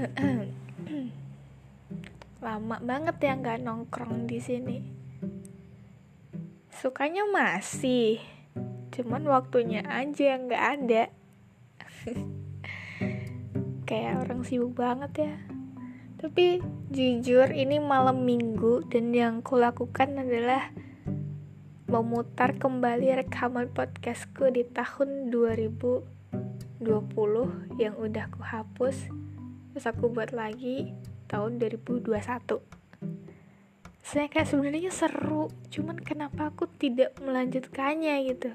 lama banget ya nggak nongkrong di sini. Sukanya masih, cuman waktunya aja yang nggak ada. Kayak orang sibuk banget ya. Tapi jujur ini malam minggu dan yang kulakukan adalah memutar kembali rekaman podcastku di tahun 2020 yang udah ku hapus terus aku buat lagi tahun 2021 saya kayak sebenarnya seru cuman kenapa aku tidak melanjutkannya gitu?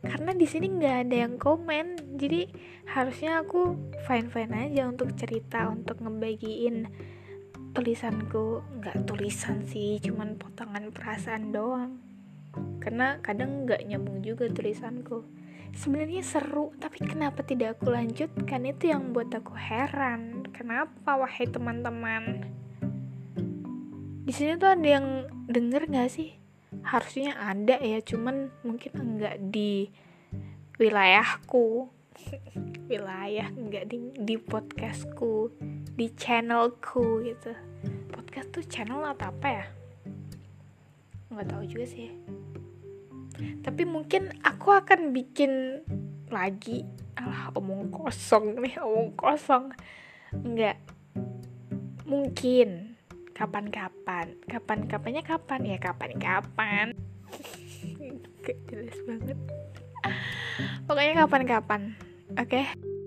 Karena di sini nggak ada yang komen jadi harusnya aku fine fine aja untuk cerita untuk ngebagiin tulisanku. Nggak tulisan sih cuman potongan perasaan doang karena kadang nggak nyambung juga tulisanku. Sebenarnya seru tapi kenapa tidak aku lanjutkan? Itu yang buat aku heran. Kenapa wahai teman-teman? Di sini tuh ada yang denger nggak sih? Harusnya ada ya cuman mungkin enggak di wilayahku. Wilayah enggak di di podcastku di channelku gitu. Podcast tuh channel atau apa ya nggak tahu juga sih. Tapi mungkin aku akan bikin lagi. Alah omong kosong nih omong kosong. Nggak. Mungkin. Kapan-kapan. Kapan-kapannya kapan? Ya kapan-kapan. Gak jelas banget. Pokoknya kapan-kapan. Oke? okay?